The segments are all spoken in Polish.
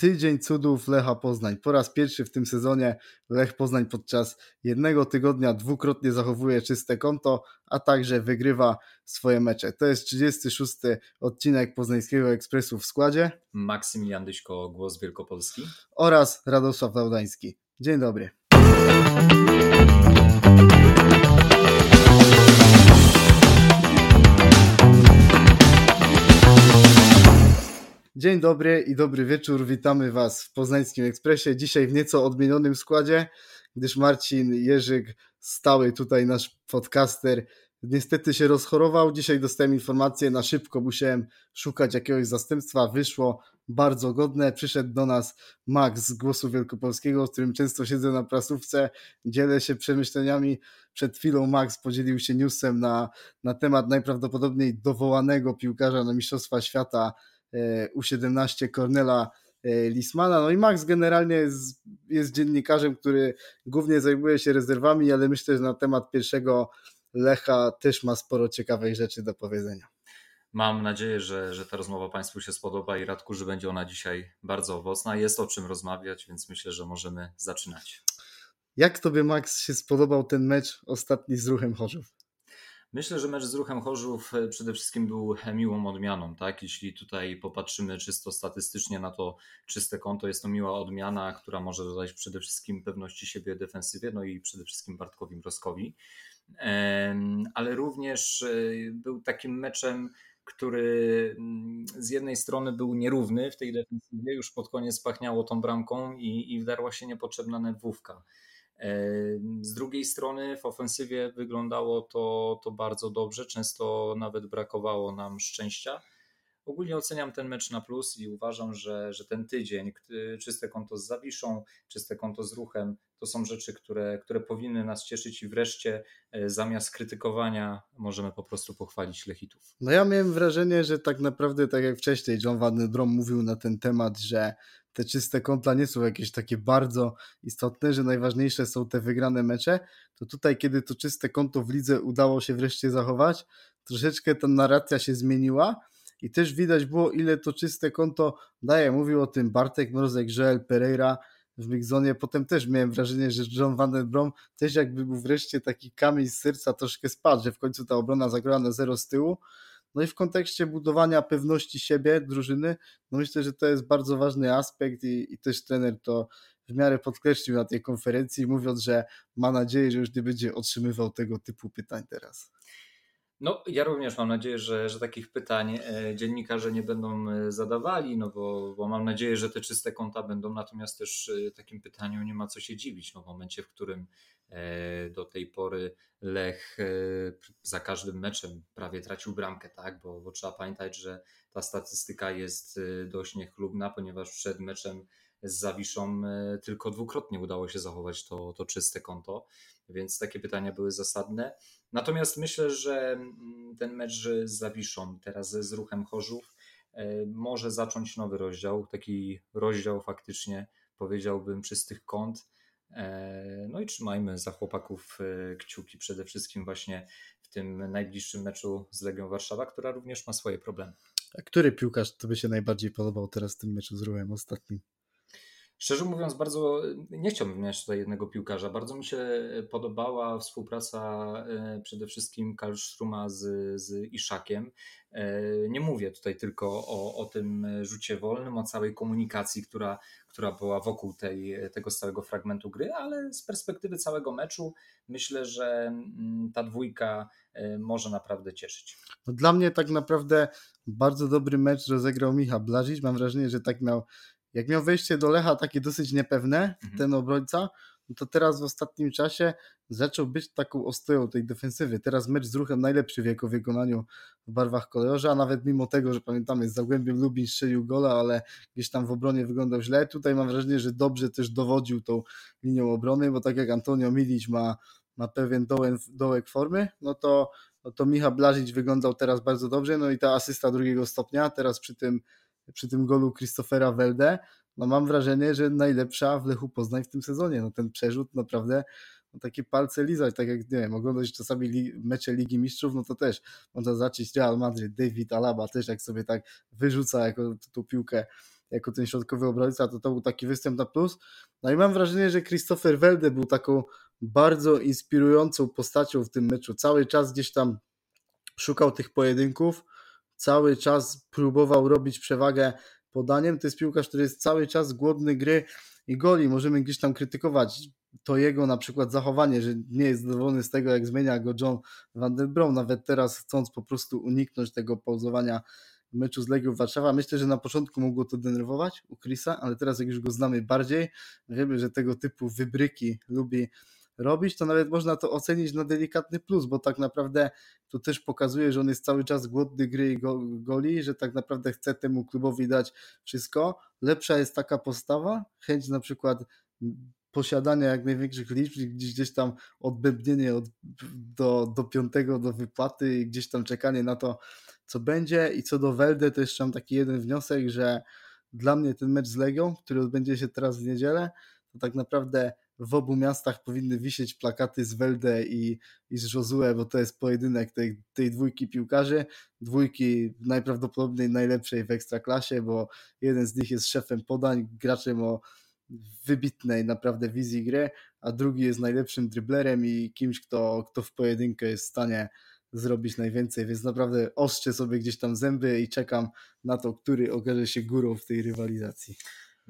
tydzień cudów Lecha Poznań. Po raz pierwszy w tym sezonie Lech Poznań podczas jednego tygodnia dwukrotnie zachowuje czyste konto, a także wygrywa swoje mecze. To jest 36. odcinek Poznańskiego Ekspresu w składzie. Maksymilian Dyśko, Głos Wielkopolski. Oraz Radosław Laudański. Dzień dobry. Dzień dobry i dobry wieczór. Witamy Was w Poznańskim Ekspresie. Dzisiaj w nieco odmienionym składzie, gdyż Marcin Jerzyk, stały tutaj nasz podcaster, niestety się rozchorował. Dzisiaj dostałem informację na szybko, musiałem szukać jakiegoś zastępstwa. Wyszło bardzo godne. Przyszedł do nas Max z Głosu Wielkopolskiego, z którym często siedzę na prasówce, dzielę się przemyśleniami. Przed chwilą Max podzielił się newsem na, na temat najprawdopodobniej dowołanego piłkarza na Mistrzostwa Świata U17 Cornela e, Lismana. No i Max generalnie jest, jest, dziennikarzem, który głównie zajmuje się rezerwami, ale myślę, że na temat pierwszego Lecha też ma sporo ciekawych rzeczy do powiedzenia. Mam nadzieję, że, że ta rozmowa Państwu się spodoba i Radku, że będzie ona dzisiaj bardzo owocna. Jest o czym rozmawiać, więc myślę, że możemy zaczynać. Jak Tobie, Max, się spodobał ten mecz ostatni z ruchem Chorzów? Myślę, że mecz z ruchem Chorzów e, przede wszystkim był miłą odmianą. Tak? Jeśli tutaj popatrzymy czysto statystycznie na to czyste konto, jest to miła odmiana, która może dodać przede wszystkim pewności siebie defensywie, no i przede wszystkim Bartkowi Mrozkowi. Ale również e, był takim meczem, który mm, z jednej strony był nierówny w tej defensywie, już pod koniec pachniało tą bramką i, i wdarła się niepotrzebna nerwówka. Z drugiej strony w ofensywie wyglądało to, to bardzo dobrze, często nawet brakowało nam szczęścia. Ogólnie oceniam ten mecz na plus i uważam, że, że ten tydzień, czyste konto z Zawiszą, czyste konto z ruchem, to są rzeczy, które, które powinny nas cieszyć i wreszcie e, zamiast krytykowania możemy po prostu pochwalić Lechitów. No ja miałem wrażenie, że tak naprawdę, tak jak wcześniej John Van Drom mówił na ten temat, że te czyste konta nie są jakieś takie bardzo istotne, że najważniejsze są te wygrane mecze, to tutaj, kiedy to czyste konto w lidze udało się wreszcie zachować, troszeczkę ta narracja się zmieniła i też widać było, ile to czyste konto daje. Mówił o tym Bartek Mrozek, Joel Pereira w Migzonie. Potem też miałem wrażenie, że John Van den Brom też jakby był wreszcie taki kamień z serca troszkę spadł, że w końcu ta obrona zagrała na zero z tyłu. No i w kontekście budowania pewności siebie drużyny, no myślę, że to jest bardzo ważny aspekt i, i też trener to w miarę podkreślił na tej konferencji, mówiąc, że ma nadzieję, że już nie będzie otrzymywał tego typu pytań teraz. No, ja również mam nadzieję, że, że takich pytań e, dziennikarze nie będą e, zadawali, no bo, bo mam nadzieję, że te czyste konta będą, natomiast też e, takim pytaniu nie ma co się dziwić, no w momencie, w którym do tej pory Lech za każdym meczem prawie tracił bramkę, tak, bo, bo trzeba pamiętać, że ta statystyka jest dość niechlubna, ponieważ przed meczem z Zawiszą tylko dwukrotnie udało się zachować to, to czyste konto, więc takie pytania były zasadne. Natomiast myślę, że mm, ten mecz z Zawiszą, teraz z ruchem Chorzów, e, może zacząć nowy rozdział, taki rozdział faktycznie powiedziałbym czystych kąt. E, no i trzymajmy za chłopaków e, kciuki przede wszystkim właśnie w tym najbliższym meczu z Legią Warszawa, która również ma swoje problemy. A który piłkarz to by się najbardziej podobał teraz w tym meczu z Ruchem ostatnim? Szczerze mówiąc, bardzo nie chciałbym mieć tutaj jednego piłkarza. Bardzo mi się podobała współpraca e, przede wszystkim Karlstruma z, z Iszakiem. E, nie mówię tutaj tylko o, o tym rzucie wolnym, o całej komunikacji, która, która była wokół tej, tego całego fragmentu gry, ale z perspektywy całego meczu myślę, że mm, ta dwójka e, może naprawdę cieszyć. No dla mnie tak naprawdę bardzo dobry mecz rozegrał Michał Blażyć. Mam wrażenie, że tak miał jak miał wejście do Lecha takie dosyć niepewne, mhm. ten obrońca, no to teraz w ostatnim czasie zaczął być taką ostoją tej defensywy. Teraz mecz z ruchem najlepszy w jego wykonaniu w barwach kolorze, a nawet mimo tego, że pamiętamy, z Zagłębiem Lubin strzelił gola, ale gdzieś tam w obronie wyglądał źle. Tutaj mam wrażenie, że dobrze też dowodził tą linią obrony, bo tak jak Antonio Milić ma, ma pewien dołek, dołek formy, no to, no to Michał Blażyć wyglądał teraz bardzo dobrze, no i ta asysta drugiego stopnia, teraz przy tym przy tym golu Christophera Welde, no mam wrażenie, że najlepsza w Lechu Poznań w tym sezonie. No ten przerzut naprawdę no takie palce lizać, tak jak nie wiem, oglądać czasami li, mecze Ligi Mistrzów, no to też można zacząć Real Madrid, David Alaba też jak sobie tak wyrzuca jako tą piłkę jako ten środkowy obrońca, to to był taki występ na plus. No i mam wrażenie, że Christopher Welde był taką bardzo inspirującą postacią w tym meczu. Cały czas gdzieś tam szukał tych pojedynków, cały czas próbował robić przewagę podaniem. To jest piłkarz, który jest cały czas głodny gry i goli. Możemy gdzieś tam krytykować to jego na przykład zachowanie, że nie jest zadowolony z tego, jak zmienia go John Van der Brom, nawet teraz chcąc po prostu uniknąć tego pauzowania meczu z Legią Warszawa. Myślę, że na początku mogło to denerwować u Chrisa, ale teraz jak już go znamy bardziej, wiemy, że tego typu wybryki lubi robić, to nawet można to ocenić na delikatny plus, bo tak naprawdę to też pokazuje, że on jest cały czas głodny gry i goli, że tak naprawdę chce temu klubowi dać wszystko. Lepsza jest taka postawa, chęć na przykład posiadania jak największych liczb, gdzieś, gdzieś tam odbębnienie od, do, do piątego do wypłaty i gdzieś tam czekanie na to, co będzie. I co do Welde, to jeszcze mam taki jeden wniosek, że dla mnie ten mecz z Legią, który odbędzie się teraz w niedzielę, to tak naprawdę w obu miastach powinny wisieć plakaty z Welde i, i z Josue, bo to jest pojedynek tej, tej dwójki piłkarzy, dwójki najprawdopodobniej najlepszej w ekstraklasie, bo jeden z nich jest szefem podań, graczem o wybitnej naprawdę wizji gry, a drugi jest najlepszym driblerem i kimś, kto, kto w pojedynkę jest w stanie zrobić najwięcej, więc naprawdę oszczę sobie gdzieś tam zęby i czekam na to, który okaże się górą w tej rywalizacji.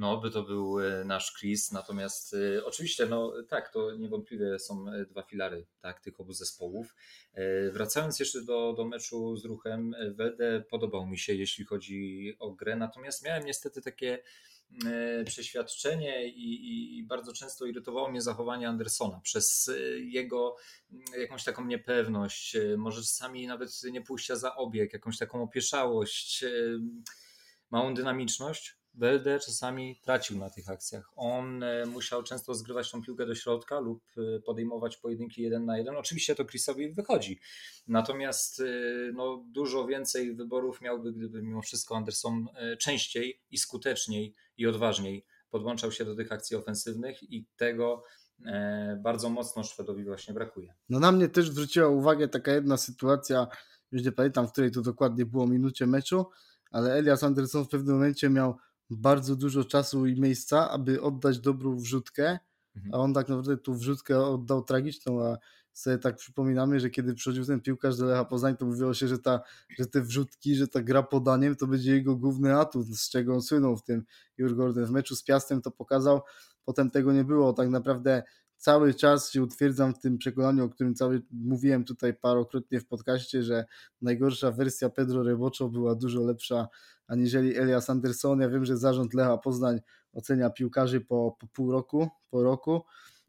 No, by to był e, nasz Chris, natomiast y, oczywiście, no tak, to niewątpliwie są e, dwa filary tak, tych obu zespołów. E, wracając jeszcze do, do meczu z ruchem, Welde podobał mi się, jeśli chodzi o grę, natomiast miałem niestety takie przeświadczenie i, i, bardzo często irytowało mnie zachowanie Andersona przez jego jakąś taką niepewność, może czasami nawet nie pójścia za obieg, jakąś taką opieszałość, małą dynamiczność Welde czasami tracił na tych akcjach. On e, musiał często zgrywać tą piłkę do środka lub e, podejmować pojedynki jeden na jeden. Oczywiście to Chrisowi wychodzi. Natomiast e, no, dużo więcej wyborów miałby, gdyby mimo wszystko Anderson częściej i skuteczniej i odważniej podłączał się do tych akcji ofensywnych i tego bardzo mocno Szwedowi właśnie brakuje. No na mnie też zwróciła uwagę taka jedna sytuacja, już nie pamiętam, w której to dokładnie było minucie meczu, ale Elias Anderson w pewnym momencie miał bardzo dużo czasu i miejsca, aby oddać dobrą wrzutkę, mhm. a on tak naprawdę tu wrzutkę oddał tragiczną, a sobie tak przypominamy, że kiedy przychodził ten piłkarz do Lecha Poznań, to mówiło się, że, ta, że te wrzutki, że ta gra podaniem to będzie jego główny atut, z czego on słynął w tym Jurgorden. W meczu z Piastem to pokazał, potem tego nie było. Tak naprawdę cały czas się utwierdzam w tym przekonaniu, o którym cały mówiłem tutaj parokrotnie w podcaście, że najgorsza wersja Pedro Reboczo była dużo lepsza aniżeli Elias Anderson. Ja wiem, że zarząd Lecha Poznań ocenia piłkarzy po, po pół roku, po roku,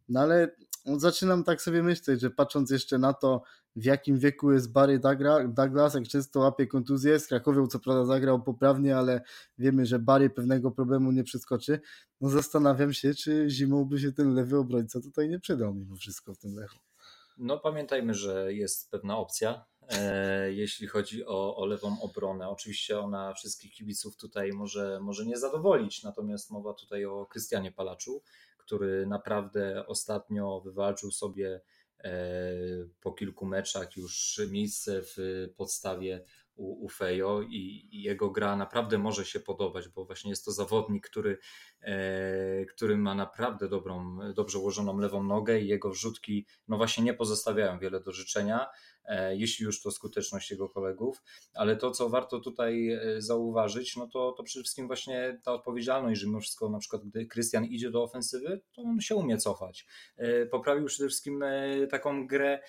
no ale zaczynam tak sobie myśleć, że patrząc jeszcze na to, w jakim wieku jest Barry Douglas, jak często łapie kontuzję, z Krakowią co prawda zagrał poprawnie, ale wiemy, że Barry pewnego problemu nie przeskoczy, no zastanawiam się, czy zimą by się ten lewy obrońca tutaj nie przydał mimo wszystko w tym Lechu. No pamiętajmy, że jest pewna opcja, e, jeśli chodzi o, o lewą obronę. Oczywiście ona wszystkich kibiców tutaj może, może nie zadowolić, natomiast mowa tutaj o Krystianie Palaczu, który naprawdę ostatnio wywalczył sobie po kilku meczach już miejsce w podstawie u, u Fejo i, jego gra naprawdę może się podobać, bo właśnie jest to zawodnik, który, e, który ma naprawdę dobrą, dobrze ułożoną lewą nogę i jego wrzutki no właśnie nie pozostawiają wiele do życzenia. E, jeśli już to skuteczność jego kolegów. Ale to, co warto tutaj e, zauważyć, no to, to przede wszystkim właśnie ta odpowiedzialność, że mimo wszystko na przykład gdy Krystian idzie do ofensywy, to on się umie cofać. E, poprawił przede wszystkim taką grę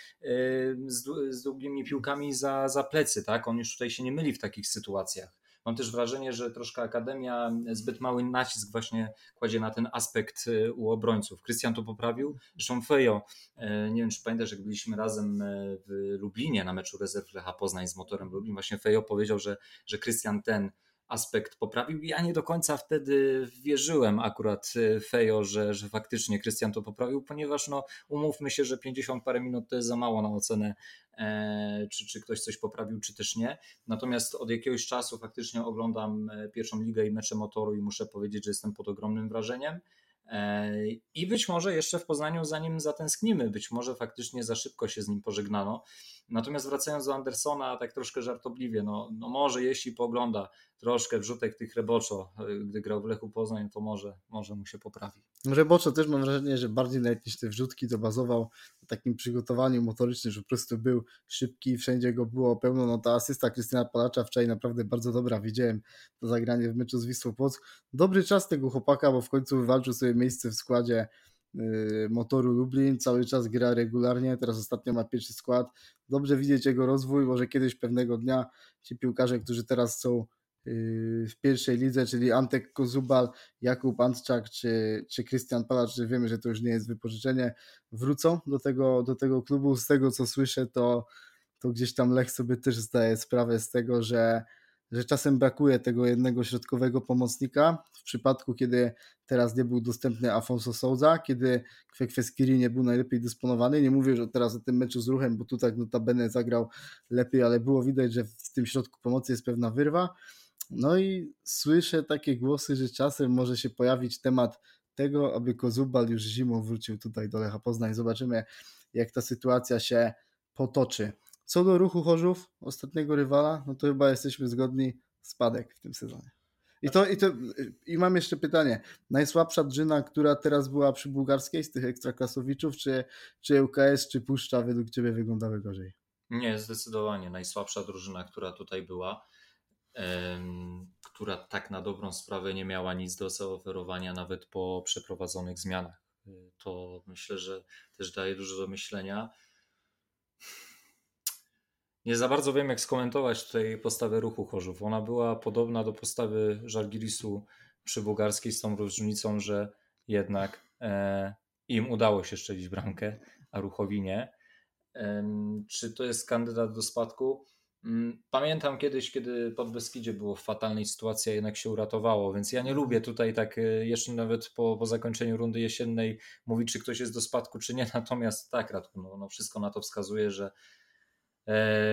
z, z długimi piłkami za, za plecy, tak? On już tutaj się nie myli w takich sytuacjach. Mam też wrażenie, że troszkę Akademia zbyt mały nacisk właśnie kładzie na ten aspekt y, u obrońców. Krystian to poprawił. Zresztą Fejo, y, nie wiem czy pamiętasz, jak byliśmy razem y, w Lublinie na meczu rezerw Lecha Poznań z motorem Lublin, właśnie Fejo powiedział, że, że Krystian ten aspekt poprawił. Ja nie do końca wtedy wierzyłem akurat e, Fejo, że, że faktycznie Krystian to poprawił, ponieważ no, umówmy się, że 50 parę minut to jest za mało na ocenę, e, czy, czy ktoś coś poprawił, czy też nie. Natomiast od jakiegoś czasu faktycznie oglądam e, pierwszą ligę i mecze motoru i muszę powiedzieć, że jestem pod ogromnym wrażeniem. E, I być może jeszcze w Poznaniu za nim zatęsknimy, być może faktycznie za szybko się z nim pożegnano. Natomiast wracając do Andersona, tak troszkę żartobliwie, no, no może jeśli pogląda troszkę wrzutek tych Reboczo, gdy grał w Lechu Poznań, to może, może mu się poprawi. Reboczo też mam wrażenie, że bardziej nawet niż te wrzutki to bazował na takim przygotowaniu motorycznym, że po prostu był szybki, wszędzie go było pełno. No ta asysta Krystyna Palacza wczoraj naprawdę bardzo dobra. Widziałem to zagranie w meczu z Wisłą Płock. Dobry czas tego chłopaka, bo w końcu wywalczył sobie miejsce w składzie Y, motoru Lublin, cały czas gra regularnie, teraz ostatnio ma pierwszy skład. Dobrze widzieć jego rozwój, może kiedyś pewnego dnia ci piłkarze, którzy teraz są y, w pierwszej lidze, czyli Antek Kozubal, Jakub Antczak czy, czy Krystian Palacz, że wiemy, że to już nie jest wypożyczenie, wrócą do tego, do tego klubu. Z tego co słyszę, to, to gdzieś tam Lech sobie też zdaje sprawę z tego, że że czasem brakuje tego jednego środkowego pomocnika. W przypadku, kiedy teraz nie był dostępny Afonso Souza, kiedy Kwekweskiri nie był najlepiej dysponowany. Nie mówię że teraz o tym meczu z ruchem, bo tutaj notabene zagrał lepiej, ale było widać, że w tym środku pomocy jest pewna wyrwa. No i słyszę takie głosy, że czasem może się pojawić temat tego, aby Kozubal już zimą wrócił tutaj do Lecha Poznań. Zobaczymy, jak ta sytuacja się potoczy. Co do ruchu Chorzów, ostatniego rywala, no to chyba jesteśmy zgodni, spadek w tym sezonie. I to, i to i mam jeszcze pytanie. Najsłabsza drzyna, która teraz była przy bułgarskiej z tych ekstraklasowiczów, czy, czy UKS, czy Puszcza według Ciebie wyglądały gorzej? Nie, zdecydowanie najsłabsza drużyna, która tutaj była, która tak na dobrą sprawę nie miała nic do zaoferowania nawet po przeprowadzonych zmianach. To myślę, że też daje dużo do myślenia nie za bardzo wiem, jak skomentować tutaj postawę ruchu Chorzów. Ona była podobna do postawy Żalgirisu przy bułgarskiej, z tą różnicą, że jednak e, im udało się szczelić bramkę, a ruchowi nie. E, czy to jest kandydat do spadku? Mm, pamiętam kiedyś, kiedy pod Beskidzie było w fatalnej sytuacji, a jednak się uratowało, więc ja nie lubię tutaj tak e, jeszcze nawet po, po zakończeniu rundy jesiennej mówić, czy ktoś jest do spadku, czy nie. Natomiast tak, Radku, no, no wszystko na to wskazuje, że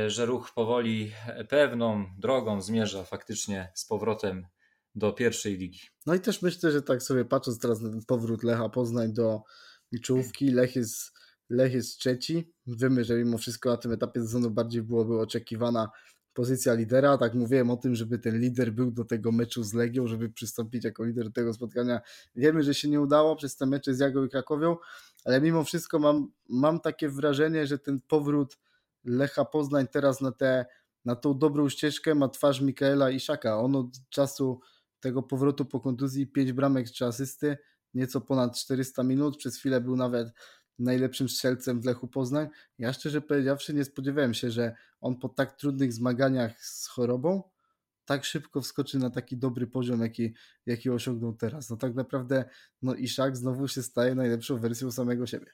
że ruch powoli pewną drogą zmierza faktycznie z powrotem do pierwszej ligi. No i też myślę, że tak sobie patrząc teraz na ten powrót Lecha Poznań do czołówki, Lech jest, Lech jest trzeci. Wiemy, że mimo wszystko na tym etapie sezonu bardziej byłoby oczekiwana pozycja lidera. Tak mówiłem o tym, żeby ten lider był do tego meczu z Legią, żeby przystąpić jako lider do tego spotkania. Wiemy, że się nie udało przez te mecze z Jagą i Krakowią, ale mimo wszystko mam, mam takie wrażenie, że ten powrót Lecha Poznań teraz na, te, na tą dobrą ścieżkę ma twarz Mikaela Iszaka. On od czasu tego powrotu po kontuzji 5 bramek czy asysty, nieco ponad 400 minut, przez chwilę był nawet najlepszym strzelcem w Lechu Poznań. Ja szczerze powiedziawszy nie spodziewałem się, że on po tak trudnych zmaganiach z chorobą tak szybko wskoczy na taki dobry poziom, jaki, jaki osiągnął teraz. No tak naprawdę no Iszak znowu się staje najlepszą wersją samego siebie.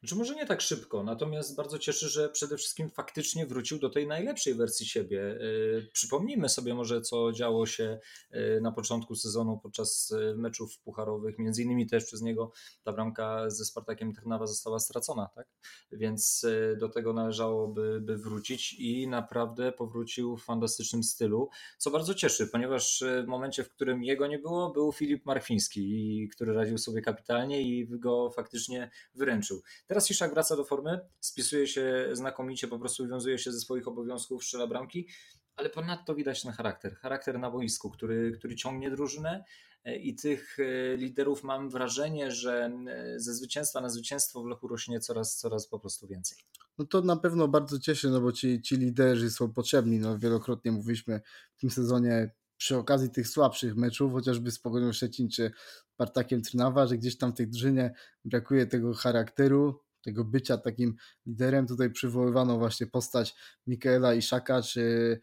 Znaczy może nie tak szybko, natomiast bardzo cieszy, że przede wszystkim faktycznie wrócił do tej najlepszej wersji siebie. E, przypomnijmy sobie może, co działo się e, na początku sezonu podczas e, meczów pucharowych. Między innymi też przez niego ta bramka ze Spartakiem Trnawa została stracona, tak? Więc do tego należałoby by wrócić i naprawdę powrócił w fantastycznym stylu, co bardzo cieszy, ponieważ w momencie, w którym jego nie było, był Filip Marfiński, który radził sobie kapitalnie i go faktycznie wyręczył. Teraz Iszak wraca do formy, spisuje się znakomicie, po prostu wiązuje się ze swoich obowiązków, strzela bramki, ale ponadto widać ten charakter, charakter na boisku, który, który ciągnie drużynę e, i tych e, liderów mam wrażenie, że e, ze zwycięstwa na zwycięstwo w Lechu rośnie coraz, coraz po prostu więcej. No to na pewno bardzo cieszy, no bo ci, ci liderzy są potrzebni. No wielokrotnie mówiliśmy w tym sezonie przy okazji tych słabszych meczów, chociażby z Pogonią Szczecin czy Partakiem Trnawa, że gdzieś tam w tej drużynie brakuje tego charakteru, tego bycia takim liderem. Tutaj przywoływano właśnie postać Mikaela Iszaka czy,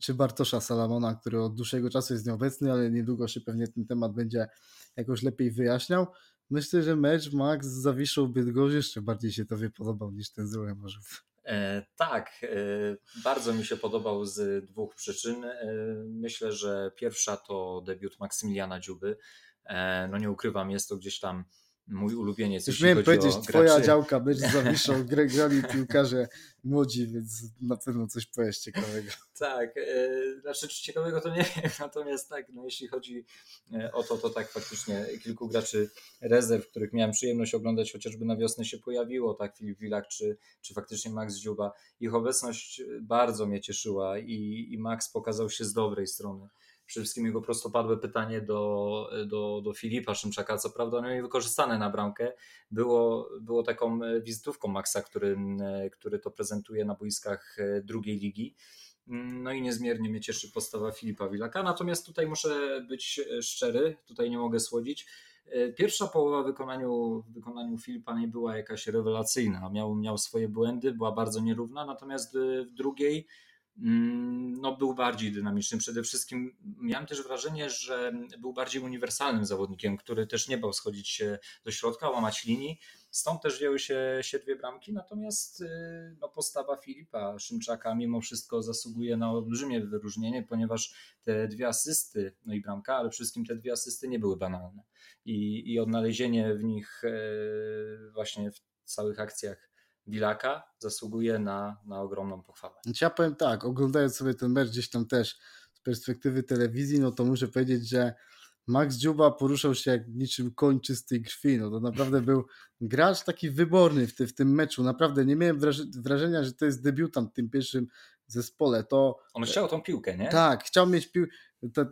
czy Bartosza Salamona, który od dłuższego czasu jest nieobecny, ale niedługo się pewnie ten temat będzie jakoś lepiej wyjaśniał. Myślę, że mecz Max z Zawiszą Bydgoszcz jeszcze bardziej się tobie podobał niż ten z. E, tak, e, bardzo mi się podobał z dwóch przyczyn. E, myślę, że pierwsza to debiut Maksymiliana Dziuby. No nie ukrywam, jest to gdzieś tam mój ulubieniec. Już miałem powiedzieć, twoja działka będzie zawiszą grali piłkarze młodzi, więc na pewno coś powiesz ciekawego. Tak, e, znaczy ciekawego to nie wiem, natomiast tak, no jeśli chodzi e, o to, to tak faktycznie kilku graczy rezerw, których miałem przyjemność oglądać chociażby na wiosnę się pojawiło, tak Filip Wilak czy, czy faktycznie Max Dziuba. Ich obecność bardzo mnie cieszyła i, i Max pokazał się z dobrej strony przede wszystkim jego prostopadłe pytanie do, do, do Filipa Szymczaka, co prawda ono nie wykorzystane na bramkę, było, było taką wizytówką Maxa, który, który to prezentuje na boiskach drugiej ligi. No i niezmiernie mnie cieszy postawa Filipa Wilaka. Natomiast tutaj muszę być szczery, tutaj nie mogę słodzić. Pierwsza połowa w wykonaniu, w wykonaniu Filipa nie była jakaś rewelacyjna. Miał, miał swoje błędy, była bardzo nierówna, natomiast w drugiej no, był bardziej dynamiczny. Przede wszystkim miałem też wrażenie, że był bardziej uniwersalnym zawodnikiem, który też nie bał schodzić się do środka, łamać linii. Stąd też wzięły się, się dwie bramki, natomiast y, no, postawa Filipa Szymczaka mimo wszystko zasługuje na olbrzymie wyróżnienie, ponieważ te dwie asysty, no i bramka, ale przede wszystkim te dwie asysty nie były banalne. I, i odnalezienie w nich y, właśnie w całych akcjach Wilaka zasługuje na, na ogromną pochwałę. Znaczy, ja powiem tak, oglądając sobie ten mecz gdzieś tam też z perspektywy telewizji, no to muszę powiedzieć, że Max Dziuba poruszał się jak niczym koń czystej krwi. No to naprawdę był gracz taki wyborny w, ty, w tym meczu. Naprawdę nie miałem wrażenia, że to jest debiutant w tym pierwszym zespole. To, On chciał tą piłkę, nie? Tak, chciał mieć piłkę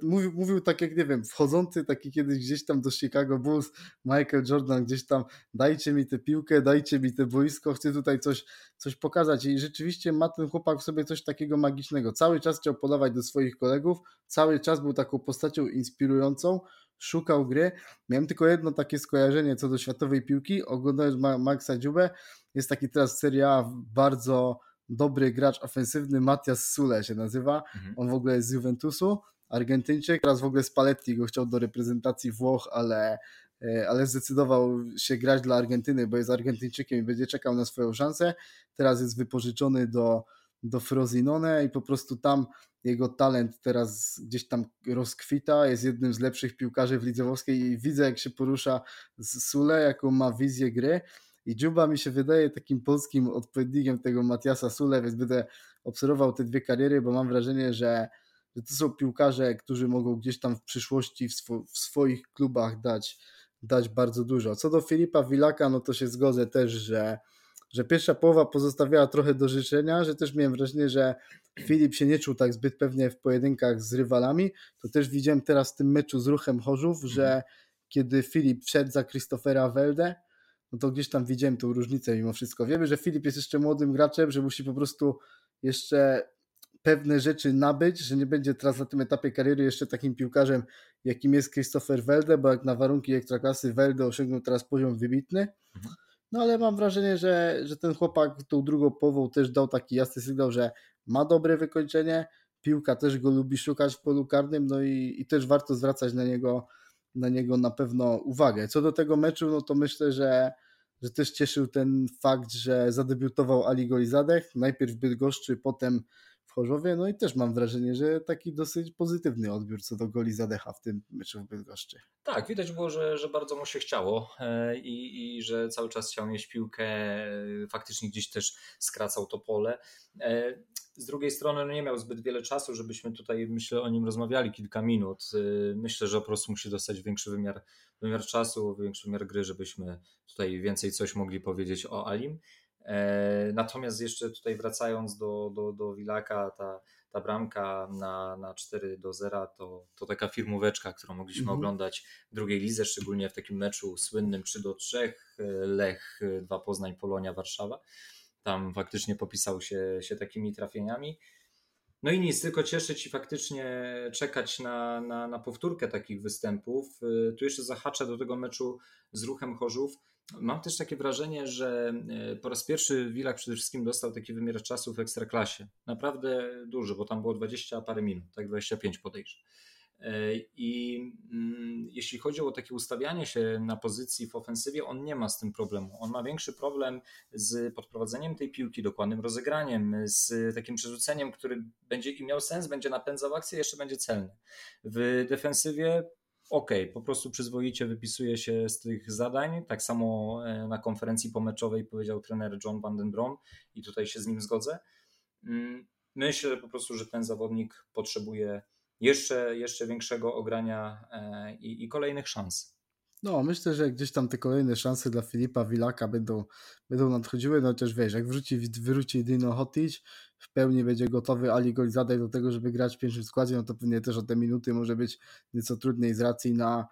mówił, mówił tak jak, nie wiem, wchodzący taki kiedyś gdzieś tam do Chicago Bulls, Michael Jordan gdzieś tam, dajcie mi tę piłkę, dajcie mi te boisko, chcę tutaj coś, coś pokazać i rzeczywiście ma ten chłopak w sobie coś takiego magicznego. Cały czas chciał podawać do swoich kolegów, cały czas był taką postacią inspirującą, szukał gry. Miałem tylko jedno takie skojarzenie co do światowej piłki, oglądając Maxa Dziubę, jest taki teraz Serie A bardzo dobry gracz ofensywny, Matias Sule się nazywa, mhm. on w ogóle jest z Juventusu, Argentyńczyk, teraz w ogóle Spalletti go chciał do reprezentacji Włoch, ale, e, ale zdecydował się grać dla Argentyny, bo jest Argentyńczykiem i będzie czekał na swoją szansę. Teraz jest wypożyczony do, do Frosinone i po prostu tam jego talent teraz gdzieś tam rozkwita, jest jednym z lepszych piłkarzy w lidze włoskiej i widzę jak się porusza z Sule, jaką ma wizję gry. I Dżuba mi się wydaje takim polskim odpowiednikiem tego Matiasa Sule, więc będę obserwował te dwie kariery, bo mam wrażenie, że że to są piłkarze, którzy mogą gdzieś tam w przyszłości w, swo w swoich klubach dać, dać bardzo dużo. Co do Filipa Wilaka, no to się zgodzę też, że, że pierwsza połowa pozostawiała trochę do życzenia, że też miałem wrażenie, że Filip się nie czuł tak zbyt pewnie w pojedynkach z rywalami. To też widziałem teraz w tym meczu z ruchem Chorzów, że mhm. kiedy Filip wszedł za Christophera Welde, no to gdzieś tam widziałem tą różnicę mimo wszystko. Wiemy, że Filip jest jeszcze młodym graczem, że musi po prostu jeszcze pewne rzeczy nabyć, że nie będzie teraz na tym etapie kariery jeszcze takim piłkarzem, jakim jest Christopher Welde, bo jak na warunki ekstraklasy Welde osiągnął teraz poziom wybitny. Mhm. No ale mam wrażenie, że, że ten chłopak tą drugą połową też dał taki jasny sygnał, że ma dobre wykończenie, piłka też go lubi szukać w polu karnym, no i, i też warto zwracać na niego, na niego na pewno uwagę. Co do tego meczu, no to myślę, że, że też cieszył ten fakt, że zadebiutował Ali Golizadeh, najpierw w Bydgoszczy, potem Chorzowie, no i też mam wrażenie, że taki dosyć pozytywny odbiór co do goli Zadecha w tym meczu w Bydgoszczy. Tak, widać było, że, że bardzo mu się chciało e, i, i że cały czas chciał mieć piłkę, e, faktycznie gdzieś też skracał to pole. E, z drugiej strony no nie miał zbyt wiele czasu, żebyśmy tutaj, myślę, o nim rozmawiali kilka minut. Myślę, że po prostu musi dostać większy wymiar, wymiar czasu, większy wymiar gry, żebyśmy tutaj więcej coś mogli powiedzieć o Alim. E, natomiast jeszcze tutaj wracając do, do, do Wilaka, ta, ta bramka na, na 4 do 0 to, to taka firmóweczka, którą mogliśmy mhm. oglądać w drugiej lidze, szczególnie w takim meczu słynnym 3 do 3, Lech 2 Poznań, Polonia, Warszawa. Tam faktycznie popisał się, się takimi trafieniami. No i nic, tylko cieszyć i faktycznie czekać na, na, na powtórkę takich występów. E, tu jeszcze zahaczę do tego meczu z ruchem Chorzów Mam też takie wrażenie, że e, po raz pierwszy Wilak przede wszystkim dostał taki wymiar czasu w ekstraklasie. Naprawdę duży, bo tam było 20 parę minut, tak 25 podejrzeń. E, I mm, jeśli chodzi o takie ustawianie się na pozycji w ofensywie, on nie ma z tym problemu. On ma większy problem z podprowadzeniem tej piłki, dokładnym rozegraniem, z takim przerzuceniem, który będzie i miał sens, będzie napędzał akcję, jeszcze będzie celny. W defensywie ok, po prostu przyzwoicie wypisuje się z tych zadań. Tak samo e, na konferencji pomeczowej powiedział trener John Van Den Brom i tutaj się z nim zgodzę. Mm, myślę po prostu, że ten zawodnik potrzebuje jeszcze, jeszcze większego ogrania e, i, i kolejnych szans. No, myślę, że gdzieś tam te kolejne szanse dla Filipa Wilaka będą, będą nadchodziły, no też wiesz, jak wróci, wróci Dino Hotic, w pełni będzie gotowy Ali Golizadeh do tego, żeby grać w pierwszym składzie, no to pewnie też o te minuty może być nieco trudniej z racji na,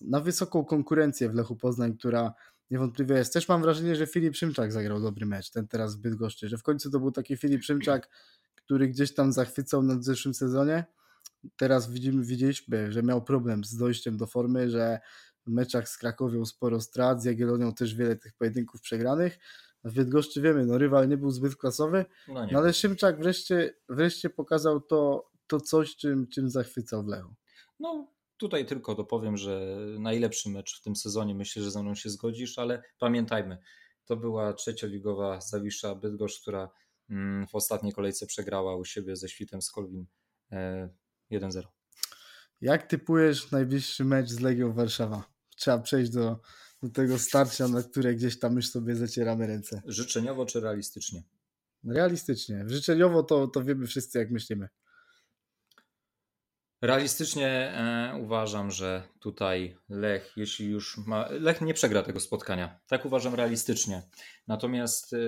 na wysoką konkurencję w Lechu Poznań, która niewątpliwie jest. Też mam wrażenie, że Filip Szymczak zagrał dobry mecz, ten teraz w Bydgoszczy, że w końcu to był taki Filip Szymczak, który gdzieś tam zachwycał na zeszłym sezonie. Teraz widzimy, widzieliśmy, że miał problem z dojściem do formy, że w meczach z Krakowią sporo strat, z Jagiellonią też wiele tych pojedynków przegranych. W Bydgoszczy wiemy, no rywal nie był zbyt klasowy, no, no ale Szymczak wreszcie, wreszcie pokazał to, to coś, czym, czym zachwycał w Lechu. No tutaj tylko dopowiem, że najlepszy mecz w tym sezonie, myślę, że ze mną się zgodzisz, ale pamiętajmy, to była trzecioligowa Zawisza Bydgoszcz, która mm, w ostatniej kolejce przegrała u siebie ze Świtem z Kolwin 1-0. E, Jak typujesz najbliższy mecz z Legią Warszawa? trzeba przejść do, do tego starcia, na które gdzieś tam już sobie zacieramy ręce. Życzeniowo czy realistycznie? Realistycznie. Życzeniowo to, to wiemy wszyscy, jak myślimy. Realistycznie e, uważam, że tutaj Lech, jeśli już ma. Lech nie przegra tego spotkania. Tak uważam realistycznie. Natomiast e,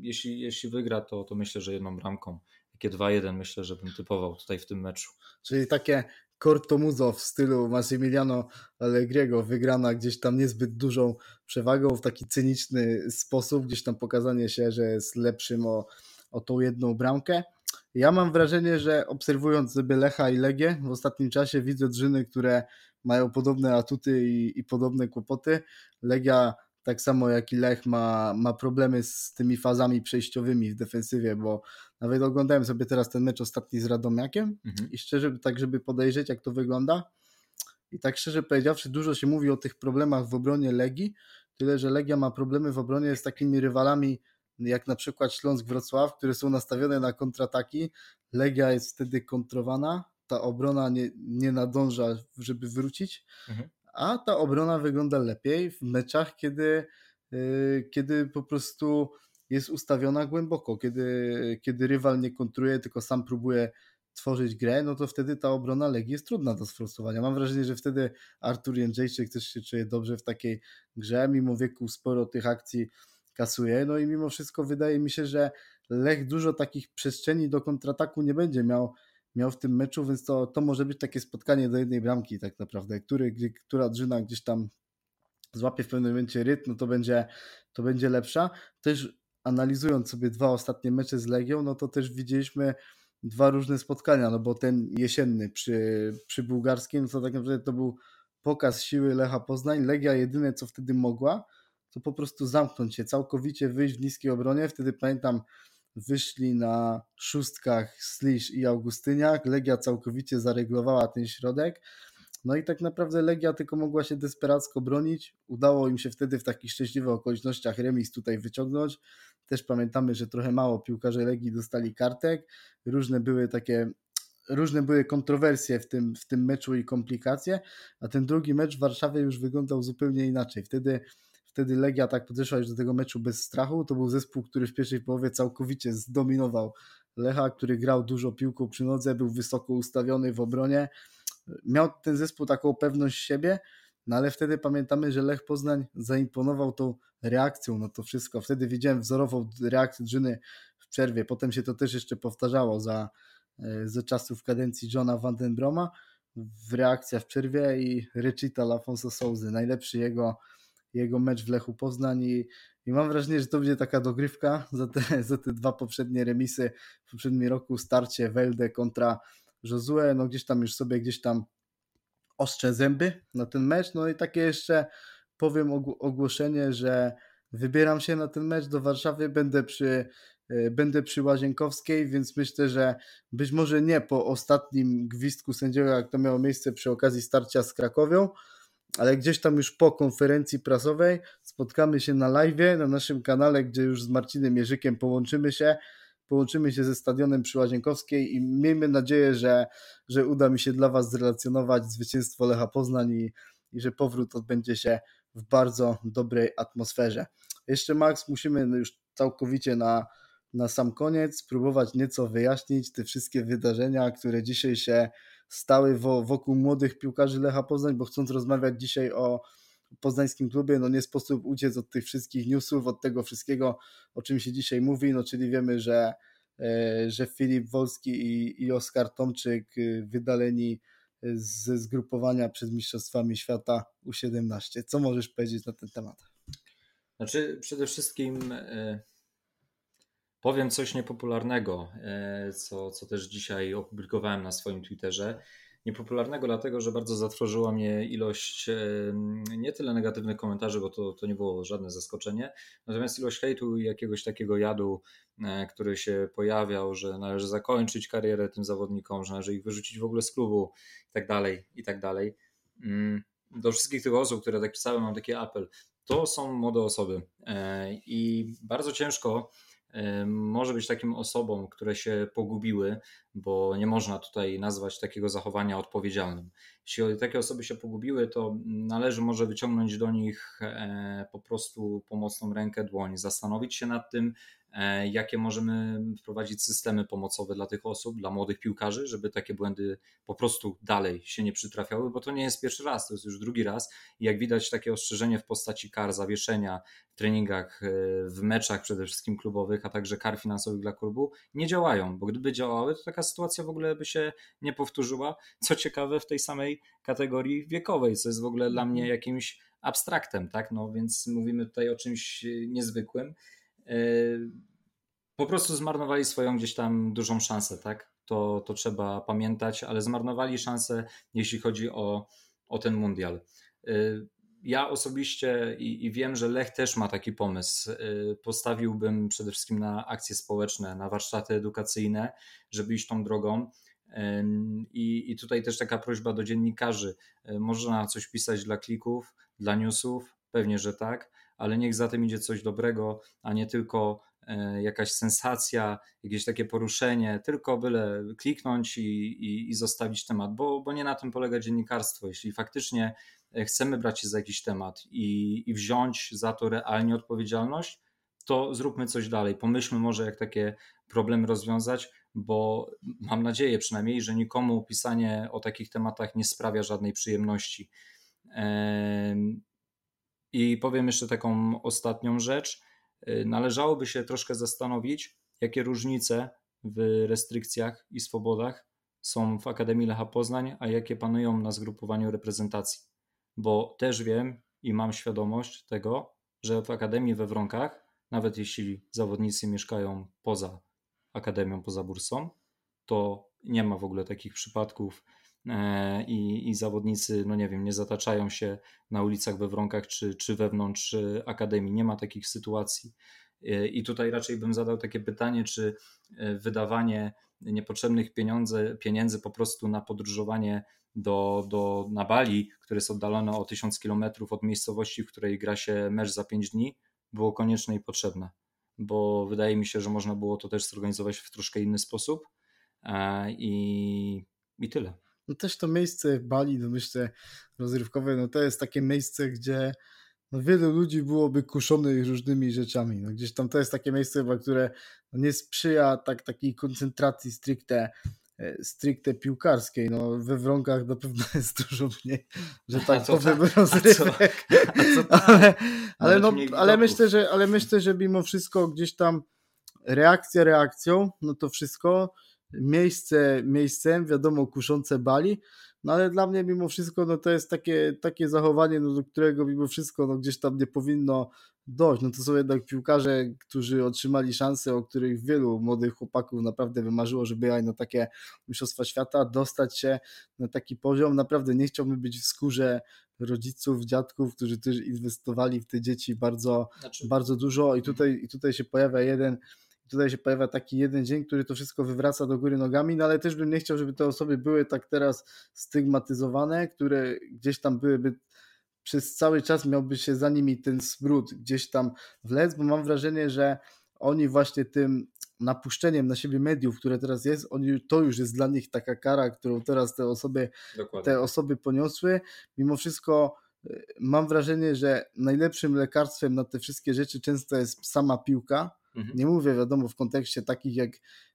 jeśli, jeśli wygra, to, to myślę, że jedną bramką. Takie 2-1 myślę, że bym typował tutaj w tym meczu. Czyli takie Cortomuzo w stylu Massimiliano Allegriego, wygrana gdzieś tam niezbyt dużą przewagą w taki cyniczny sposób, gdzieś tam pokazanie się, że jest lepszym o, o tą jedną bramkę. Ja mam wrażenie, że obserwując sobie Lecha i Legię w ostatnim czasie widzę drzyny, które mają podobne atuty i, i podobne kłopoty. Legia tak samo jak i Lech ma, ma problemy z tymi fazami przejściowymi w defensywie, bo nawet oglądałem sobie teraz ten mecz ostatni z Radomiakiem mhm. i szczerze, tak żeby podejrzeć jak to wygląda i tak szczerze powiedziawszy dużo się mówi o tych problemach w obronie Legii, tyle że Legia ma problemy w obronie z takimi rywalami jak na przykład Śląsk Wrocław, które są nastawione na kontrataki, Legia jest wtedy kontrowana, ta obrona nie, nie nadąża, żeby wrócić, mhm a ta obrona wygląda lepiej w meczach, kiedy, y, kiedy po prostu jest ustawiona głęboko, kiedy, kiedy rywal nie kontruje, tylko sam próbuje tworzyć grę, no to wtedy ta obrona Legii jest trudna do sfrustowania. Mam wrażenie, że wtedy Artur Jędrzejczyk też się czuje dobrze w takiej grze, mimo wieku sporo tych akcji kasuje, no i mimo wszystko wydaje mi się, że Lech dużo takich przestrzeni do kontrataku nie będzie miał, miał w tym meczu, więc to, to może być takie spotkanie do jednej bramki tak naprawdę, który, gdzie, która drużyna gdzieś tam złapie w pewnym momencie rytm, no to będzie, to będzie lepsza. Też analizując sobie dwa ostatnie mecze z Legią, no to też widzieliśmy dwa różne spotkania, no bo ten jesienny przy, przy bułgarskim, no to tak naprawdę to był pokaz siły Lecha Poznań. Legia jedyne, co wtedy mogła, to po prostu zamknąć się, całkowicie wyjść w niskiej obronie. Wtedy pamiętam, wyszli na szóstkach Slisz i Augustyniak. Legia całkowicie zareglowała ten środek. No i tak naprawdę Legia tylko mogła się desperacko bronić. Udało im się wtedy w takich szczęśliwych okolicznościach remis tutaj wyciągnąć. Też pamiętamy, że trochę mało piłkarze Legii dostali kartek. Różne były takie różne były kontrowersje w tym, w tym meczu i komplikacje, a ten drugi mecz w Warszawie już wyglądał zupełnie inaczej. Wtedy Wtedy Legia tak podeszła już do tego meczu bez strachu. To był zespół, który w pierwszej połowie całkowicie zdominował Lecha, który grał dużo piłką przy nodze, był wysoko ustawiony w obronie. Miał ten zespół taką pewność siebie, no ale wtedy pamiętamy, że Lech Poznań zaimponował tą reakcją no to wszystko. Wtedy widziałem wzorową reakcję drużyny w przerwie. Potem się to też jeszcze powtarzało za, e, za czasów kadencji Johna Vandenbroma w reakcja w przerwie i recital Afonso Souzy, najlepszy jego jego mecz w Lechu Poznań i, i mam wrażenie, że to będzie taka dogrywka za te, za te dwa poprzednie remisy w poprzednim roku, starcie Welde kontra Josue, no gdzieś tam już sobie gdzieś tam ostrze zęby na ten mecz, no i takie jeszcze powiem ogłoszenie, że wybieram się na ten mecz do Warszawy, będę przy e, będę przy Łazienkowskiej, więc myślę, że być może nie po ostatnim gwizdku sędziego, jak to miało miejsce przy okazji starcia z Krakowią, ale gdzieś tam już po konferencji prasowej spotkamy się na live, na naszym kanale, gdzie już z Marcinem Jerzykiem połączymy się połączymy się ze stadionem przy Łazienkowskiej i miejmy nadzieję, że, że uda mi się dla Was zrelacjonować zwycięstwo Lecha Poznań i, i że powrót odbędzie się w bardzo dobrej atmosferze. Jeszcze Max, musimy już całkowicie na, na sam koniec spróbować nieco wyjaśnić te wszystkie wydarzenia, które dzisiaj się stały wokół młodych piłkarzy Lecha Poznań, bo chcąc rozmawiać dzisiaj o poznańskim klubie, no nie sposób uciec od tych wszystkich newsów, od tego wszystkiego, o czym się dzisiaj mówi, no czyli wiemy, że, e, że Filip Wolski i, i Oskar Tomczyk e, wydaleni ze zgrupowania przed Mistrzostwami Świata U17. Co możesz powiedzieć na ten temat? Znaczy, przede wszystkim e, powiem coś niepopularnego, co, co też dzisiaj opublikowałem na swoim Twitterze niepopularnego, dlatego że bardzo zatrwożyła mnie ilość nie tyle negatywnych komentarzy, bo to, to nie było żadne zaskoczenie, natomiast ilość hejtu i jakiegoś takiego jadu, e, który się pojawiał, że należy zakończyć karierę tym zawodnikom, że należy ich wyrzucić w ogóle z klubu i tak dalej, i tak dalej. Mm, do wszystkich tych osób, które tak pisały, mam taki apel. To są młode osoby e, i bardzo ciężko może być takim osobom, które się pogubiły, bo nie można tutaj nazwać takiego zachowania odpowiedzialnym. Jeśli takie osoby się pogubiły, to należy może wyciągnąć do nich e, po prostu pomocną rękę, dłoń, zastanowić się nad tym, E, jakie możemy wprowadzić systemy pomocowe dla tych osób, dla młodych piłkarzy, żeby takie błędy po prostu dalej się nie przytrafiały, bo to nie jest pierwszy raz, to jest już drugi raz. I jak widać, takie ostrzeżenie w postaci kar, zawieszenia w treningach, e, w meczach przede wszystkim klubowych, a także kar finansowych dla klubu nie działają, bo gdyby działały, to taka sytuacja w ogóle by się nie powtórzyła. Co ciekawe, w tej samej kategorii wiekowej, co jest w ogóle dla mnie mhm. jakimś abstraktem, tak? No więc mówimy tutaj o czymś niezwykłym po prostu zmarnowali swoją gdzieś tam dużą szansę, tak? To, to trzeba pamiętać, ale zmarnowali szansę, jeśli chodzi o, o ten mundial. Y, ja osobiście i, i, wiem, że Lech też ma taki pomysł. Y, postawiłbym przede wszystkim na akcje społeczne, na warsztaty edukacyjne, żeby iść tą drogą. I, I tutaj też taka prośba do dziennikarzy. Y, można coś pisać dla klików, dla newsów, pewnie, że tak, ale niech za tym idzie coś dobrego, a nie tylko e, jakaś sensacja, jakieś takie poruszenie, tylko byle kliknąć i, i, i, zostawić temat, bo, bo nie na tym polega dziennikarstwo. Jeśli faktycznie chcemy brać się za jakiś temat i, i wziąć za to realnie odpowiedzialność, to zróbmy coś dalej. Pomyślmy może, jak takie problemy rozwiązać, bo mam nadzieję przynajmniej, że nikomu pisanie o takich tematach nie sprawia żadnej przyjemności. I powiem jeszcze taką ostatnią rzecz. Y, należałoby się troszkę zastanowić, jakie różnice w restrykcjach i swobodach są w Akademii Lecha Poznań, a jakie panują na zgrupowaniu reprezentacji. Bo też wiem i mam świadomość tego, że w Akademii we Wronkach, nawet jeśli zawodnicy mieszkają poza Akademią, poza bursą, to nie ma w ogóle takich przypadków E, i, i zawodnicy, no nie wiem, nie zataczają się na ulicach we Wronkach czy, czy wewnątrz e, akademii. Nie ma takich sytuacji. E, I tutaj raczej bym zadał takie pytanie, czy wydawanie niepotrzebnych pieniędzy po prostu na podróżowanie do, do, na Bali, które jest oddalone o 1000 km od miejscowości, w której gra się mecz za 5 dni, było konieczne i potrzebne. Bo wydaje mi się, że można było to też zorganizować w troszkę inny sposób. I, i tyle. No też to miejsce w Bali, no myślę, rozrywkowe, no to jest takie miejsce, gdzie no wielu ludzi byłoby kuszonych różnymi rzeczami. No gdzieś tam to jest takie miejsce, chyba, które no nie sprzyja tak, takiej koncentracji stricte e, stricte piłkarskiej. No, we wronkach na pewno jest dużo mniej, że tak powiem, tak, rozrywek. ale, ale, no, ale, myślę, że, ale myślę, że mimo wszystko gdzieś tam reakcja reakcją, no to wszystko. Miejsce miejscem, wiadomo, kuszące bali, no ale dla mnie mimo wszystko no to jest takie, takie zachowanie, no, do którego mimo wszystko no, gdzieś tam nie powinno dojść. No to są jednak piłkarze, którzy otrzymali szansę, o których wielu młodych chłopaków naprawdę wymarzyło, żeby jechać na takie Mistrzostwa Świata, dostać się na taki poziom. Naprawdę nie chciałbym być w skórze rodziców, dziadków, którzy też inwestowali w te dzieci bardzo, znaczy... bardzo dużo i tutaj, i tutaj się pojawia jeden tutaj się pojawia taki jeden dzień, który to wszystko wywraca do góry nogami, no ale też bym nie chciał, żeby te osoby były tak teraz stygmatyzowane, które gdzieś tam byłyby przez cały czas miałby się za nimi ten smród gdzieś tam wlec, bo mam wrażenie, że oni właśnie tym napuszczeniem na siebie mediów, które teraz jest, oni, to już jest dla nich taka kara, którą teraz te osoby, te osoby poniosły. Mimo wszystko y, mam wrażenie, że najlepszym lekarstwem na te wszystkie rzeczy często jest sama piłka. Mhm. Nie mówię wiadomo w kontekście takich jak,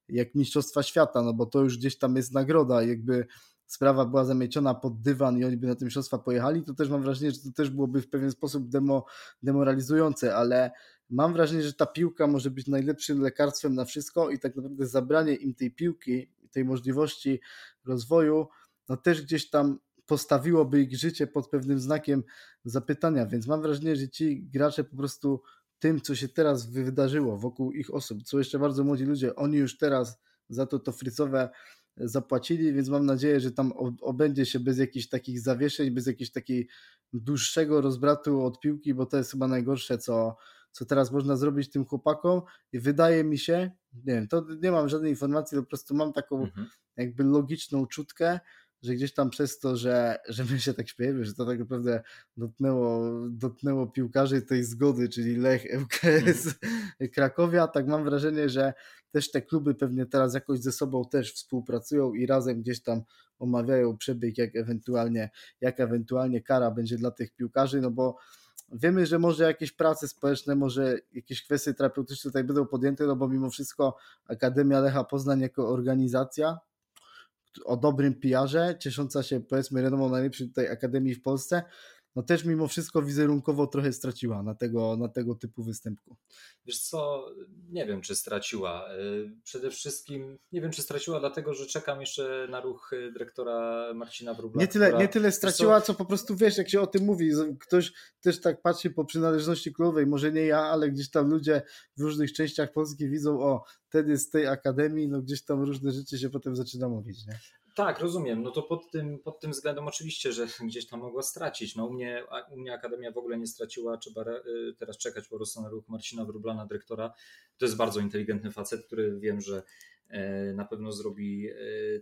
jak Mistrzostwa Świata, no bo to już gdzieś tam jest nagroda, jakby sprawa była zamieciona pod dywan i oni by na tym mistrzostwa pojechali, to też mam wrażenie, że to też byłoby w pewien sposób demo, demoralizujące, ale mam wrażenie, że ta piłka może być najlepszym lekarstwem na wszystko i tak naprawdę zabranie im tej piłki, tej możliwości rozwoju, no też gdzieś tam postawiłoby ich życie pod pewnym znakiem zapytania, więc mam wrażenie, że ci gracze po prostu tym, co się teraz wydarzyło wokół ich osób, co jeszcze bardzo młodzi ludzie, oni już teraz za to to frycowe zapłacili, więc mam nadzieję, że tam obędzie się bez jakichś takich zawieszeń, bez jakiegoś takiego dłuższego rozbratu od piłki, bo to jest chyba najgorsze, co, co teraz można zrobić tym chłopakom. I wydaje mi się, nie wiem, to nie mam żadnej informacji, po prostu mam taką mhm. jakby logiczną czutkę, że gdzieś tam przez to, że, że my się tak śmiejemy, że to tak naprawdę dotknęło, dotknęło piłkarzy tej zgody, czyli Lech, ŁKS, mhm. Krakowia, tak mam wrażenie, że też te kluby pewnie teraz jakoś ze sobą też współpracują i razem gdzieś tam omawiają przebieg, jak ewentualnie, jak ewentualnie kara będzie dla tych piłkarzy, no bo wiemy, że może jakieś prace społeczne, może jakieś kwestie terapeutyczne tutaj będą podjęte, no bo mimo wszystko Akademia Lecha Poznań jako organizacja o dobrym PR-ze, ciesząca się powiedzmy renomą najlepszej tutaj akademii w Polsce, no też mimo wszystko wizerunkowo trochę straciła na tego, na tego typu występku. Wiesz co, nie wiem czy straciła. Y, przede wszystkim nie wiem czy straciła dlatego, że czekam jeszcze na ruch y, dyrektora Marcina Wróbla. Nie tyle, która... nie tyle straciła, co... co po prostu wiesz, jak się o tym mówi, ktoś też tak patrzy po przynależności klubowej, może nie ja, ale gdzieś tam ludzie w różnych częściach Polski widzą, o, wtedy z tej akademii, no gdzieś tam różne rzeczy się potem zaczyna mówić, nie? Tak, rozumiem. No to pod tym, pod tym względem oczywiście, że gdzieś tam mogła stracić. No u mnie, u mnie Akademia w ogóle nie straciła, trzeba y, teraz czekać po prostu na ruch Marcina Wróblana, dyrektora. To jest bardzo inteligentny facet, który wiem, że e, na pewno zrobi e,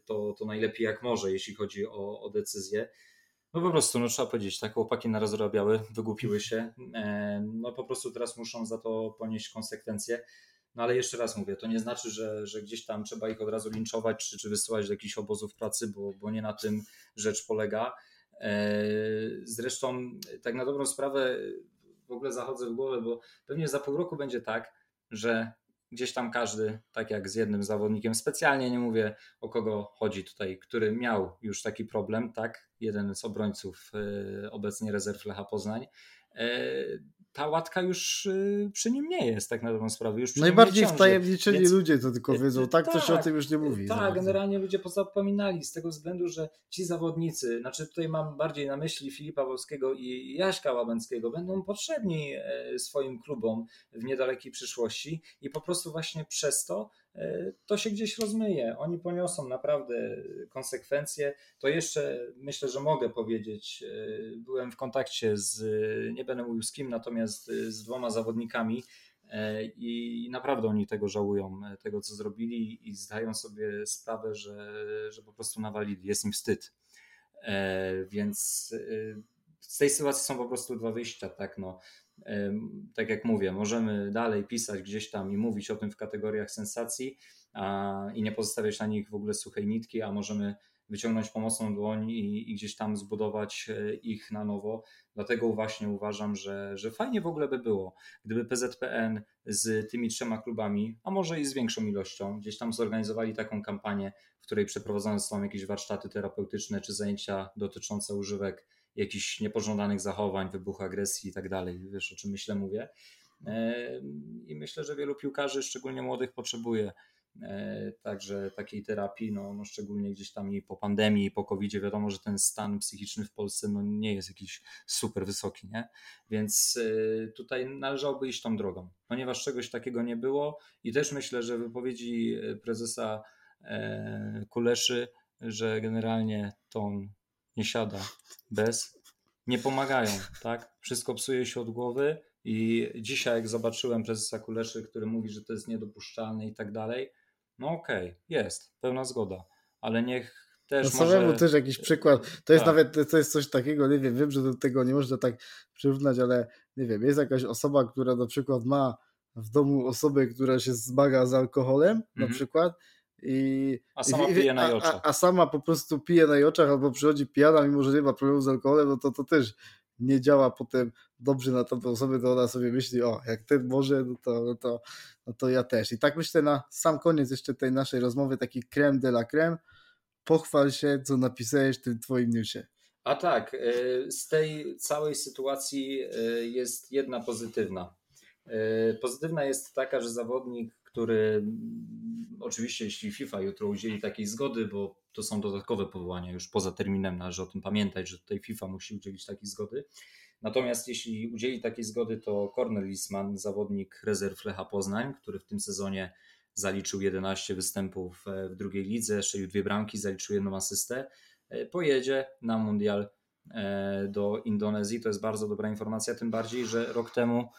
to, to najlepiej jak może, jeśli chodzi o, o decyzję. No po prostu, no trzeba powiedzieć, tak, chłopaki naraz robiały, wygłupiły się, e, no po prostu teraz muszą za to ponieść konsekwencje. No ale jeszcze raz mówię, to nie znaczy, że, że gdzieś tam trzeba ich od razu linczować czy, czy wysyłać do jakichś obozów pracy, bo, bo nie na tym rzecz polega. E, zresztą, tak na dobrą sprawę, w ogóle zachodzę w głowę, bo pewnie za pół roku będzie tak, że gdzieś tam każdy, tak jak z jednym zawodnikiem, specjalnie nie mówię o kogo chodzi tutaj, który miał już taki problem, tak, jeden z obrońców e, obecnie rezerw Lecha Poznań, e, ta łatka już y, przy nim nie jest, tak na dobrą sprawę. Już Najbardziej wtajemniczeni Więc... ludzie to tylko wiedzą, tak, tak to się o tym już nie mówi. Tak, generalnie ludzie pozapominali z tego względu, że ci zawodnicy, znaczy tutaj mam bardziej na myśli Filipa Wolskiego i Jaśka Łabęckiego, będą potrzebni e, swoim klubom w niedalekiej przyszłości i po prostu właśnie przez to to się gdzieś rozmyje. Oni poniosą naprawdę konsekwencje. To jeszcze myślę, że mogę powiedzieć. E, byłem w kontakcie z, nie będę mówił z kim, natomiast z dwoma zawodnikami e, i naprawdę oni tego żałują, tego co zrobili i zdają sobie sprawę, że, że po prostu nawalili. Jest im wstyd. Więc z tej sytuacji są po prostu dwa wyjścia, tak no tak jak mówię, możemy dalej pisać gdzieś tam i mówić o tym w kategoriach sensacji a, i nie pozostawiać na nich w ogóle suchej nitki, a możemy wyciągnąć pomocną dłoń i, i, gdzieś tam zbudować e, ich na nowo. Dlatego właśnie uważam, że, że fajnie w ogóle by było, gdyby PZPN z tymi trzema klubami, a może i z większą ilością, gdzieś tam zorganizowali taką kampanię, w której przeprowadzone są jakieś warsztaty terapeutyczne czy zajęcia dotyczące używek jakichś niepożądanych zachowań, wybuchu agresji i tak dalej. Wiesz o czym myślę, mówię. E, I myślę, że wielu piłkarzy, szczególnie młodych, potrzebuje e, także takiej terapii, no, no szczególnie gdzieś tam i po pandemii, i po covid wiadomo, że ten stan psychiczny w Polsce no, nie jest jakiś super wysoki, nie? Więc e, tutaj należałoby iść tą drogą, ponieważ czegoś takiego nie było i też myślę, że wypowiedzi prezesa Kuleszy, że generalnie tą nie siada bez, nie pomagają, tak? Wszystko psuje się od głowy i dzisiaj jak zobaczyłem prezesa Kuleszy, który mówi, że to jest niedopuszczalne i tak dalej, no okej, okay, jest, pełna zgoda, ale niech też no może... też jakiś przykład, to jest tak. nawet, to jest coś takiego, nie wiem, wiem, że do tego nie można tak przyrównać, ale nie wiem, jest jakaś osoba, która na przykład ma w domu osobę, która się zmaga z alkoholem mm -hmm. na mhm. przykład i, a sama pije na oczach. A, a, sama po prostu pije na oczach albo przychodzi pijana, mimo że nie ma problemu z alkoholem, no to to też nie działa potem dobrze na tamtą osobę, to ona sobie myśli, o, jak ten może, no to, no to, no to ja też. I tak myślę na sam koniec jeszcze tej naszej rozmowy, taki creme de la creme, pochwal się, co napisałeś w tym twoim newsie. A tak, y, z tej całej sytuacji y, jest jedna pozytywna. Y, pozytywna jest taka, że zawodnik, który mm, oczywiście jeśli FIFA jutro udzieli takiej zgody, bo to są dodatkowe powołania już poza terminem, należy o tym pamiętać, że tutaj FIFA musi udzielić takiej zgody. Natomiast jeśli udzieli takiej zgody, to Cornel Lisman, zawodnik rezerw Lecha Poznań, który w tym sezonie zaliczył 11 występów e, w drugiej lidze, strzelił dwie bramki, zaliczył jedną asystę, e, pojedzie na mundial e, do Indonezji. To jest bardzo dobra informacja, tym bardziej, że rok temu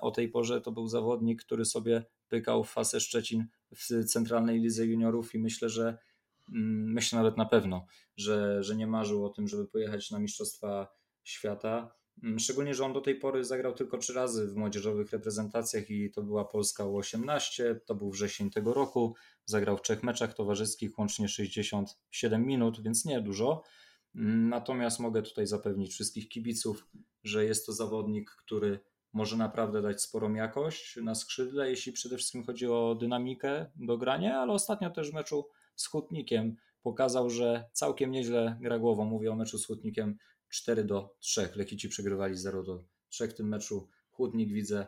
o tej porze to był zawodnik, który sobie pykał w Fasę Szczecin w centralnej lidze juniorów i myślę, że mm, myślę nawet na pewno, że, że nie marzył o tym, żeby pojechać na Mistrzostwa Świata. Mm, szczególnie, że on do tej pory zagrał tylko trzy razy w młodzieżowych reprezentacjach i to była Polska U18, to był wrzesień tego roku. Zagrał w trzech meczach towarzyskich, łącznie 67 minut, więc nie dużo. Mm, natomiast mogę tutaj zapewnić wszystkich kibiców, że jest to zawodnik, który może naprawdę dać sporą jakość na skrzydle, jeśli przede wszystkim chodzi o dynamikę do grania, ale ostatnio też w meczu z Hutnikiem pokazał, że całkiem nieźle gra głową. Mówię o meczu z Hutnikiem 4 do 3. Lechici przegrywali 0 do 3 w tym meczu. Chłodnik widzę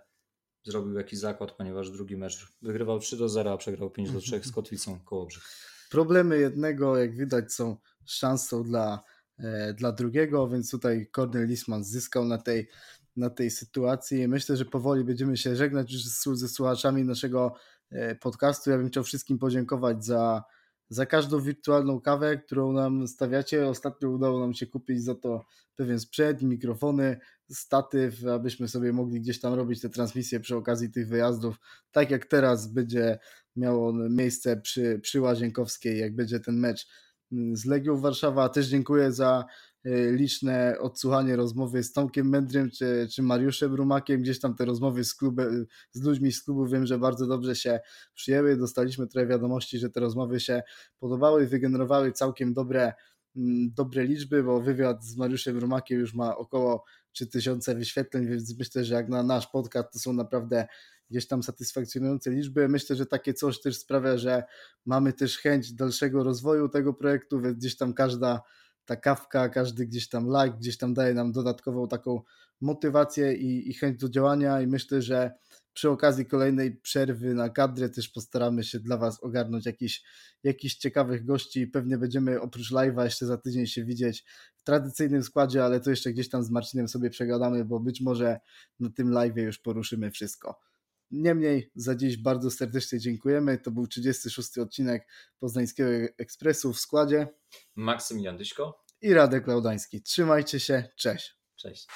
zrobił jakiś zakład, ponieważ drugi mecz wygrywał 3 do 0, a przegrał 5 do 3 z Kotwicą Kołobrzeg. Problemy jednego, jak widać, są szansą dla, e, dla drugiego, więc tutaj Cornel Lisman zyskał na tej, na tej sytuacji. Myślę, że powoli będziemy się żegnać już ze słuchaczami naszego e, podcastu. Ja bym chciał wszystkim podziękować za za każdą wirtualną kawę, którą nam stawiacie. Ostatnio udało nam się kupić za to pewien sprzęt, mikrofony, statyw, abyśmy sobie mogli gdzieś tam robić te transmisje przy okazji tych wyjazdów. Tak jak teraz będzie miało miejsce przy, przy Łazienkowskiej, jak będzie ten mecz z Legią Warszawa. Też dziękuję za liczne odsłuchanie rozmowy z Tomkiem Mędrym czy, czy Mariuszem Rumakiem, gdzieś tam te rozmowy z, klubem, z ludźmi z klubu wiem, że bardzo dobrze się przyjęły. Dostaliśmy trochę wiadomości, że te rozmowy się podobały, wygenerowały całkiem dobre, mm, dobre liczby, bo wywiad z Mariuszem Rumakiem już ma około 3000 wyświetleń, więc myślę, że jak na nasz podcast to są naprawdę gdzieś tam satysfakcjonujące liczby. Myślę, że takie coś też sprawia, że mamy też chęć dalszego rozwoju tego projektu, więc gdzieś tam każda ta kawka, każdy gdzieś tam like, gdzieś tam daje nam dodatkową taką motywację i, i chęć do działania i myślę, że przy okazji kolejnej przerwy na kadrę też postaramy się dla Was ogarnąć jakiś, jakiś ciekawych gości. Pewnie będziemy oprócz live'a jeszcze za tydzień się widzieć w tradycyjnym składzie, ale to jeszcze gdzieś tam z Marcinem sobie przegadamy, bo być może na tym live'ie już poruszymy wszystko. Niemniej za dziś bardzo serdecznie dziękujemy. To był 36 odcinek Poznańskiego Ekspresu w składzie. Maksymilian Dyśko i Radek Laudański. Trzymajcie się, cześć. Cześć.